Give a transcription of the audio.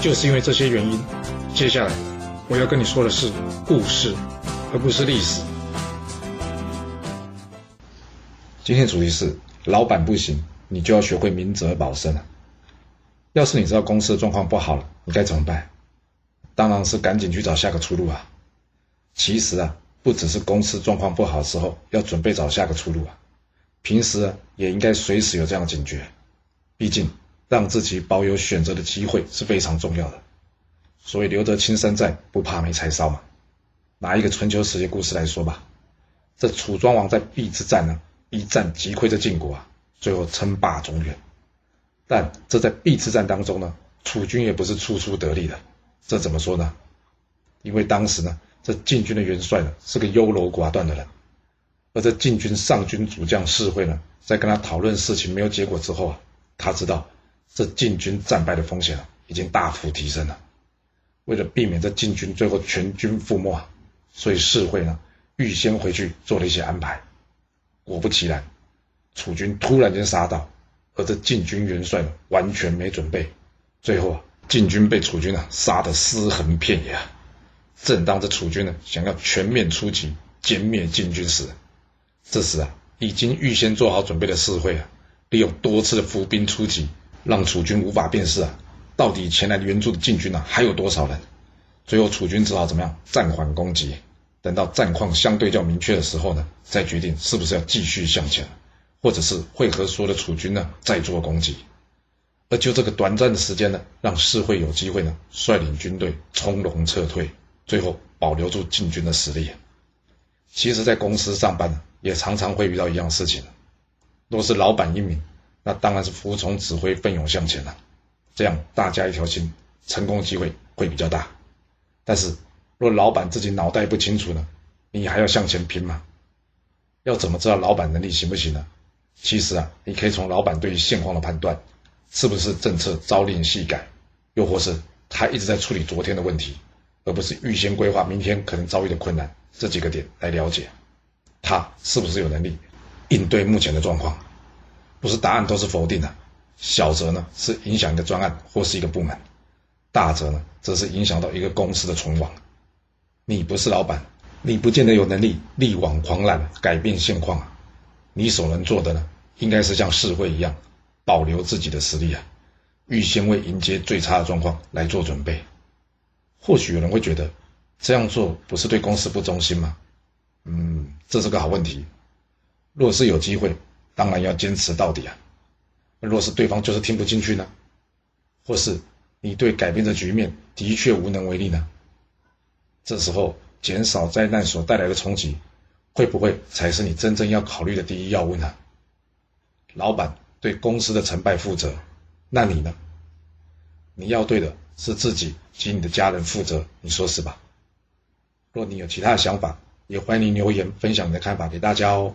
就是因为这些原因，接下来我要跟你说的是故事，而不是历史。今天主题是：老板不行，你就要学会明哲保身了要是你知道公司的状况不好了，你该怎么办？当然是赶紧去找下个出路啊！其实啊，不只是公司状况不好的时候要准备找下个出路啊，平时啊也应该随时有这样的警觉。毕竟。让自己保有选择的机会是非常重要的。所以留得青山在，不怕没柴烧嘛。拿一个春秋时期故事来说吧，这楚庄王在邲之战呢，一战击溃这晋国啊，最后称霸中原。但这在邲之战当中呢，楚军也不是处处得力的。这怎么说呢？因为当时呢，这晋军的元帅呢是个优柔寡断的人，而这晋军上军主将士会呢，在跟他讨论事情没有结果之后啊，他知道。这晋军战败的风险啊，已经大幅提升了。为了避免这晋军最后全军覆没，所以士会呢预先回去做了一些安排。果不其然，楚军突然间杀到，而这晋军元帅完全没准备，最后啊晋军被楚军啊杀得尸横遍野啊。正当这楚军呢想要全面出击歼灭晋军时，这时啊已经预先做好准备的士会啊，利用多次的伏兵出击。让楚军无法辨识啊，到底前来援助的晋军呢还有多少人？最后楚军只好怎么样暂缓攻击，等到战况相对较明确的时候呢，再决定是不是要继续向前，或者是会合所有的楚军呢再做攻击。而就这个短暂的时间呢，让士会有机会呢率领军队从容撤退，最后保留住晋军的实力。其实，在公司上班呢也常常会遇到一样事情，若是老板英明。那当然是服从指挥，奋勇向前了。这样大家一条心，成功机会会比较大。但是，若老板自己脑袋不清楚呢，你还要向前拼吗？要怎么知道老板能力行不行呢？其实啊，你可以从老板对于现况的判断，是不是政策朝令夕改，又或是他一直在处理昨天的问题，而不是预先规划明天可能遭遇的困难这几个点来了解，他是不是有能力应对目前的状况。不是答案都是否定的，小则呢是影响一个专案或是一个部门，大则呢则是影响到一个公司的存亡。你不是老板，你不见得有能力力挽狂澜改变现况啊。你所能做的呢，应该是像世会一样，保留自己的实力啊，预先为迎接最差的状况来做准备。或许有人会觉得这样做不是对公司不忠心吗？嗯，这是个好问题。若是有机会。当然要坚持到底啊！若是对方就是听不进去呢，或是你对改变这局面的确无能为力呢？这时候减少灾难所带来的冲击，会不会才是你真正要考虑的第一要务呢？老板对公司的成败负责，那你呢？你要对的是自己及你的家人负责，你说是吧？若你有其他的想法，也欢迎留言分享你的看法给大家哦。